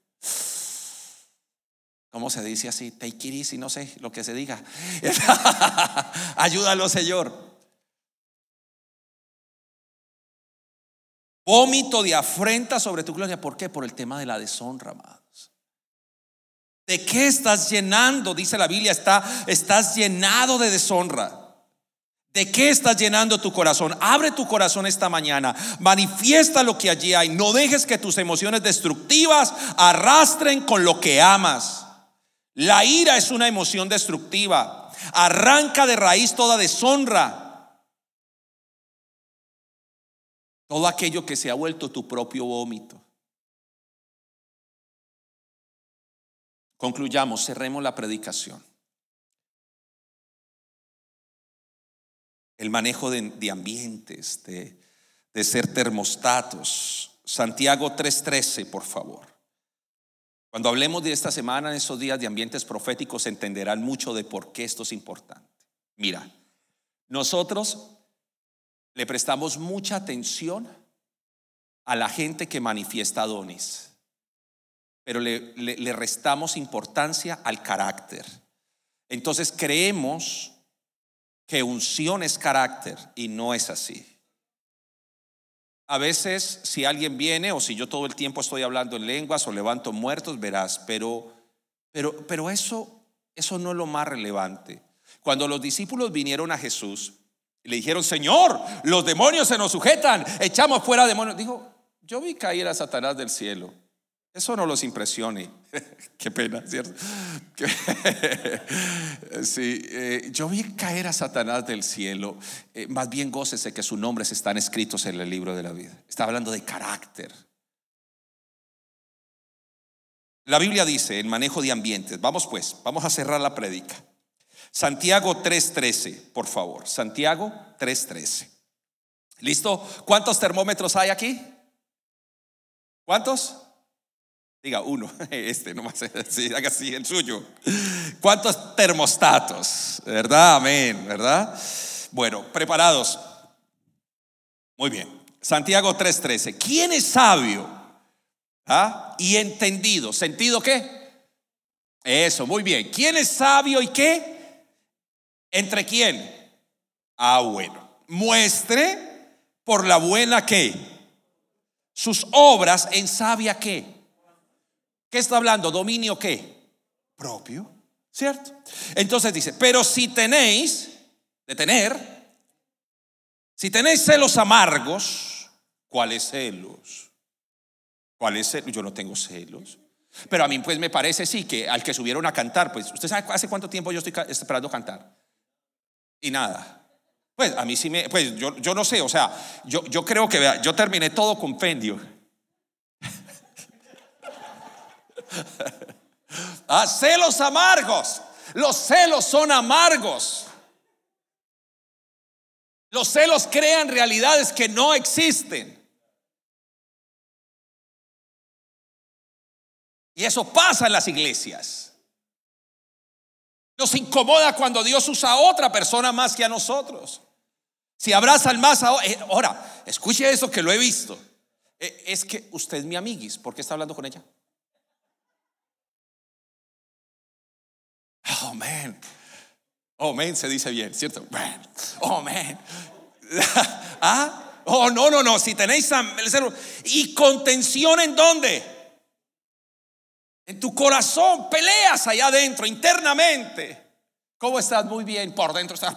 ¿Cómo se dice así? Take it easy, no sé lo que se diga. Ayúdalo, Señor. Vómito de afrenta sobre tu gloria. ¿Por qué? Por el tema de la deshonra, amados. ¿De qué estás llenando? Dice la Biblia, está, estás llenado de deshonra. ¿De qué estás llenando tu corazón? Abre tu corazón esta mañana. Manifiesta lo que allí hay. No dejes que tus emociones destructivas arrastren con lo que amas. La ira es una emoción destructiva. Arranca de raíz toda deshonra. Todo aquello que se ha vuelto tu propio vómito. Concluyamos, cerremos la predicación. El manejo de, ambientes, de, de ser termostatos. Santiago 3:13, por favor. Cuando hablemos de esta semana, en esos días de ambientes proféticos, entenderán mucho de por qué esto es importante. Mira, nosotros le prestamos mucha atención a la gente que manifiesta dones, pero le, le, restamos importancia al carácter. Entonces creemos que unción es carácter y no es así. A veces si alguien viene o si yo todo el tiempo estoy hablando en lenguas o levanto muertos, verás, pero pero pero eso eso no es lo más relevante. Cuando los discípulos vinieron a Jesús, le dijeron, Señor, los demonios se nos sujetan, echamos fuera demonios. Dijo, yo vi caer a Satanás del cielo. Eso no los impresione. Qué pena, ¿cierto? sí, eh, yo vi caer a Satanás del cielo. Eh, más bien gócese que sus nombres están escritos en el libro de la vida. Está hablando de carácter. La Biblia dice en manejo de ambientes. Vamos pues, vamos a cerrar la prédica. Santiago 3:13, por favor. Santiago 3:13. ¿Listo? ¿Cuántos termómetros hay aquí? ¿Cuántos? Diga uno, este nomás, sí, haga así, el suyo. ¿Cuántos termostatos? ¿Verdad? Amén, ¿verdad? Bueno, preparados. Muy bien. Santiago 3:13. ¿Quién es sabio? ¿Ah? Y entendido. ¿Sentido qué? Eso, muy bien. ¿Quién es sabio y qué? ¿Entre quién? Ah, bueno. Muestre por la buena que sus obras en sabia qué ¿Qué está hablando? ¿Dominio qué? Propio, ¿cierto? Entonces dice, pero si tenéis, de tener, si tenéis celos amargos, ¿cuáles celos? ¿Cuáles celos? Yo no tengo celos. Pero a mí pues me parece sí que al que subieron a cantar, pues usted sabe hace cuánto tiempo yo estoy esperando cantar. Y nada. Pues a mí sí me, pues yo, yo no sé, o sea, yo, yo creo que yo terminé todo compendio. ah, celos amargos. Los celos son amargos. Los celos crean realidades que no existen. Y eso pasa en las iglesias. Nos incomoda cuando Dios usa a otra persona más que a nosotros. Si abrazan más eh, ahora, escuche eso que lo he visto. Eh, es que usted es mi amiguis, ¿por qué está hablando con ella? Oh, man. Oh, man se dice bien, ¿cierto? Oh, man. ¿Ah? Oh, no, no, no. Si tenéis y contención en dónde? En tu corazón, peleas allá adentro, internamente. ¿Cómo estás? Muy bien. Por dentro estás.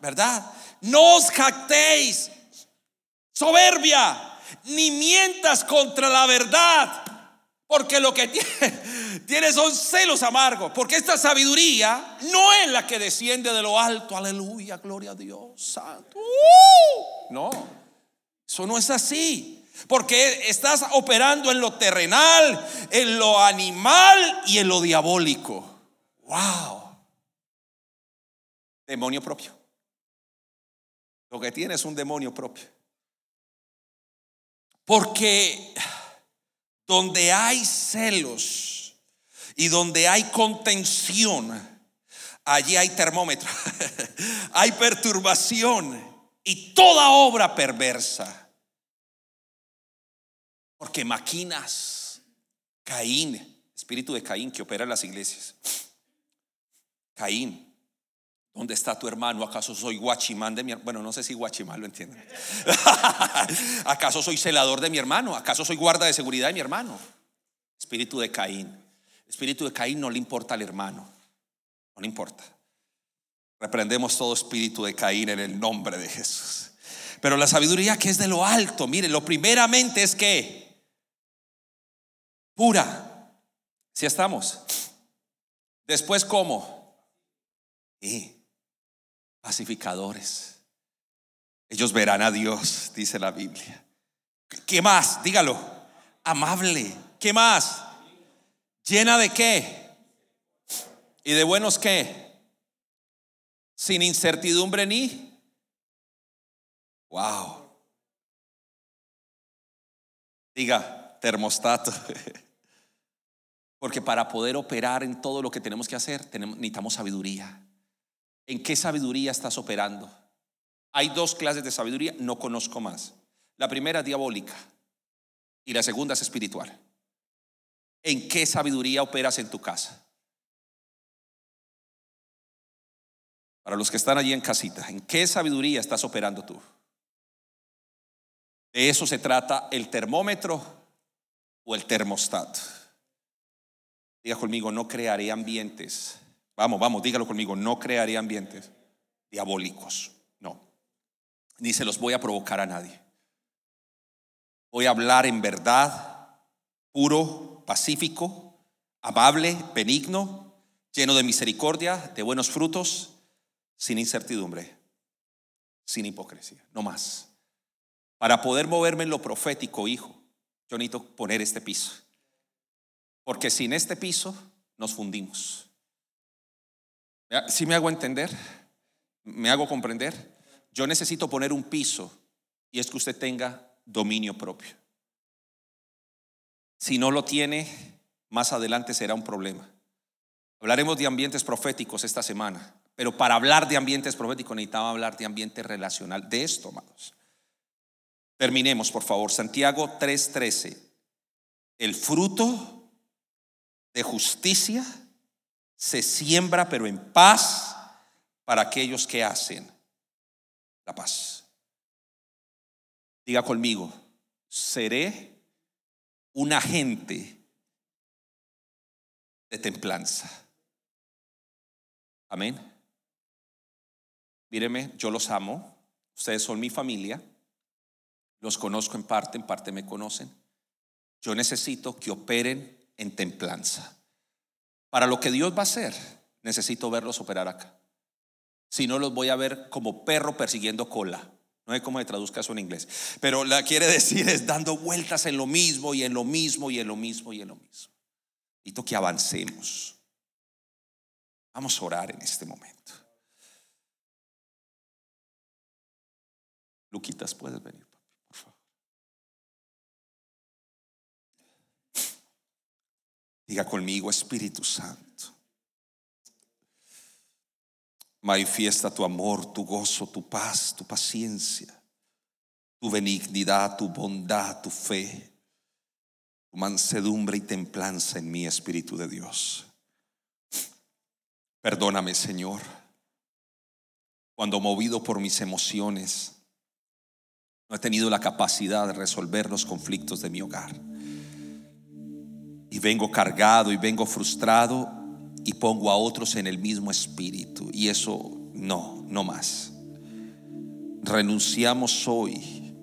¿Verdad? No os jactéis. Soberbia. Ni mientas contra la verdad. Porque lo que tiene, son celos amargos. Porque esta sabiduría no es la que desciende de lo alto. Aleluya, gloria a Dios. Santo. Uh, no, eso no es así. Porque estás operando en lo terrenal, en lo animal y en lo diabólico. Wow. Demonio propio. Lo que tiene es un demonio propio. Porque donde hay celos y donde hay contención, allí hay termómetro, hay perturbación y toda obra perversa. Porque maquinas, Caín, espíritu de Caín que opera en las iglesias. Caín, ¿Dónde está tu hermano? ¿Acaso soy guachimán de mi hermano? Bueno, no sé si guachimán lo entienden. ¿Acaso soy celador de mi hermano? ¿Acaso soy guarda de seguridad de mi hermano? Espíritu de Caín. Espíritu de Caín no le importa al hermano. No le importa. Reprendemos todo espíritu de Caín en el nombre de Jesús. Pero la sabiduría que es de lo alto, mire, lo primeramente es que pura. Si estamos. Después, ¿cómo? Y pacificadores. Ellos verán a Dios, dice la Biblia. ¿Qué más? Dígalo. Amable. ¿Qué más? ¿Llena de qué? ¿Y de buenos qué? Sin incertidumbre ni. Wow. Diga, termostato. Porque para poder operar en todo lo que tenemos que hacer, necesitamos sabiduría. ¿En qué sabiduría estás operando? Hay dos clases de sabiduría, no conozco más. La primera es diabólica y la segunda es espiritual. ¿En qué sabiduría operas en tu casa? Para los que están allí en casita, ¿en qué sabiduría estás operando tú? De eso se trata el termómetro o el termostato. Diga conmigo, no crearé ambientes Vamos, vamos, dígalo conmigo, no crearé ambientes diabólicos, no. Ni se los voy a provocar a nadie. Voy a hablar en verdad, puro, pacífico, amable, benigno, lleno de misericordia, de buenos frutos, sin incertidumbre, sin hipocresía, no más. Para poder moverme en lo profético, hijo, yo necesito poner este piso. Porque sin este piso nos fundimos. Si me hago entender? ¿Me hago comprender? Yo necesito poner un piso y es que usted tenga dominio propio. Si no lo tiene, más adelante será un problema. Hablaremos de ambientes proféticos esta semana, pero para hablar de ambientes proféticos necesitaba hablar de ambiente relacional, de esto, amados. Terminemos, por favor. Santiago 3:13. El fruto de justicia se siembra, pero en paz para aquellos que hacen la paz. Diga conmigo, seré un agente de templanza. Amén. Míreme, yo los amo, ustedes son mi familia, los conozco en parte, en parte me conocen. Yo necesito que operen en templanza. Para lo que Dios va a hacer, necesito verlos operar acá. Si no, los voy a ver como perro persiguiendo cola. No sé cómo se traduzca eso en inglés. Pero la quiere decir es dando vueltas en lo mismo y en lo mismo y en lo mismo y en lo mismo. Necesito que avancemos. Vamos a orar en este momento. Luquitas, puedes venir, papi, por favor. Diga conmigo, Espíritu Santo. Manifiesta tu amor, tu gozo, tu paz, tu paciencia, tu benignidad, tu bondad, tu fe, tu mansedumbre y templanza en mi Espíritu de Dios. Perdóname, Señor, cuando movido por mis emociones no he tenido la capacidad de resolver los conflictos de mi hogar. Y vengo cargado y vengo frustrado y pongo a otros en el mismo espíritu. Y eso no, no más. Renunciamos hoy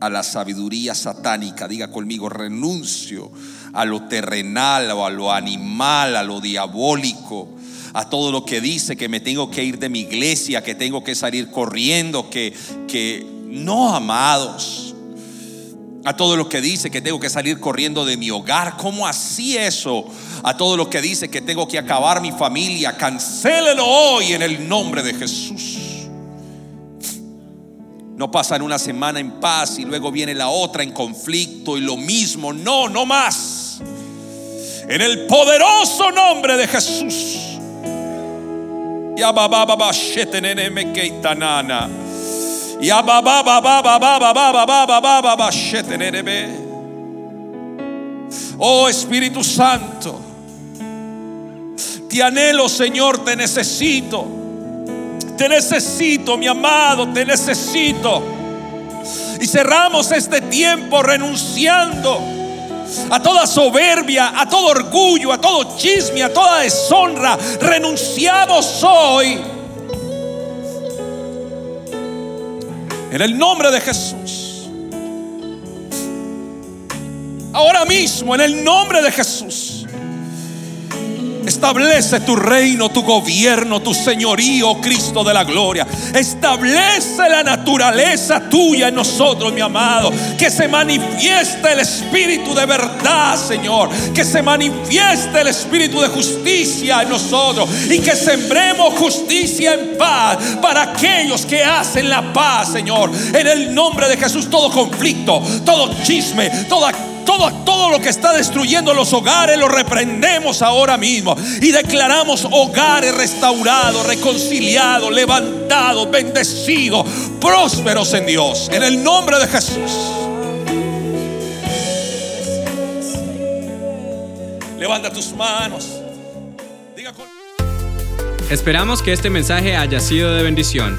a la sabiduría satánica. Diga conmigo, renuncio a lo terrenal o a lo animal, a lo diabólico, a todo lo que dice que me tengo que ir de mi iglesia, que tengo que salir corriendo, que, que no amados a todo lo que dice que tengo que salir corriendo de mi hogar. ¿Cómo así eso? A todo lo que dice que tengo que acabar mi familia. Cancélelo hoy en el nombre de Jesús. No pasan una semana en paz y luego viene la otra en conflicto y lo mismo. No, no más. En el poderoso nombre de Jesús. Oh Espíritu Santo, te anhelo Señor, te necesito. Te necesito, mi amado, te necesito. Y cerramos este tiempo renunciando a toda soberbia, a todo orgullo, a todo chisme, a toda deshonra. Renunciamos hoy En el nombre de Jesús. Ahora mismo, en el nombre de Jesús. Establece tu reino, tu gobierno, tu señorío, Cristo de la gloria. Establece la naturaleza tuya en nosotros, mi amado. Que se manifieste el espíritu de verdad, Señor. Que se manifieste el espíritu de justicia en nosotros. Y que sembremos justicia en paz para aquellos que hacen la paz, Señor. En el nombre de Jesús, todo conflicto, todo chisme, toda todo, todo lo que está destruyendo los hogares lo reprendemos ahora mismo y declaramos hogares restaurados, reconciliados, levantados, bendecidos, prósperos en Dios. En el nombre de Jesús. Levanta tus manos. Esperamos que este mensaje haya sido de bendición.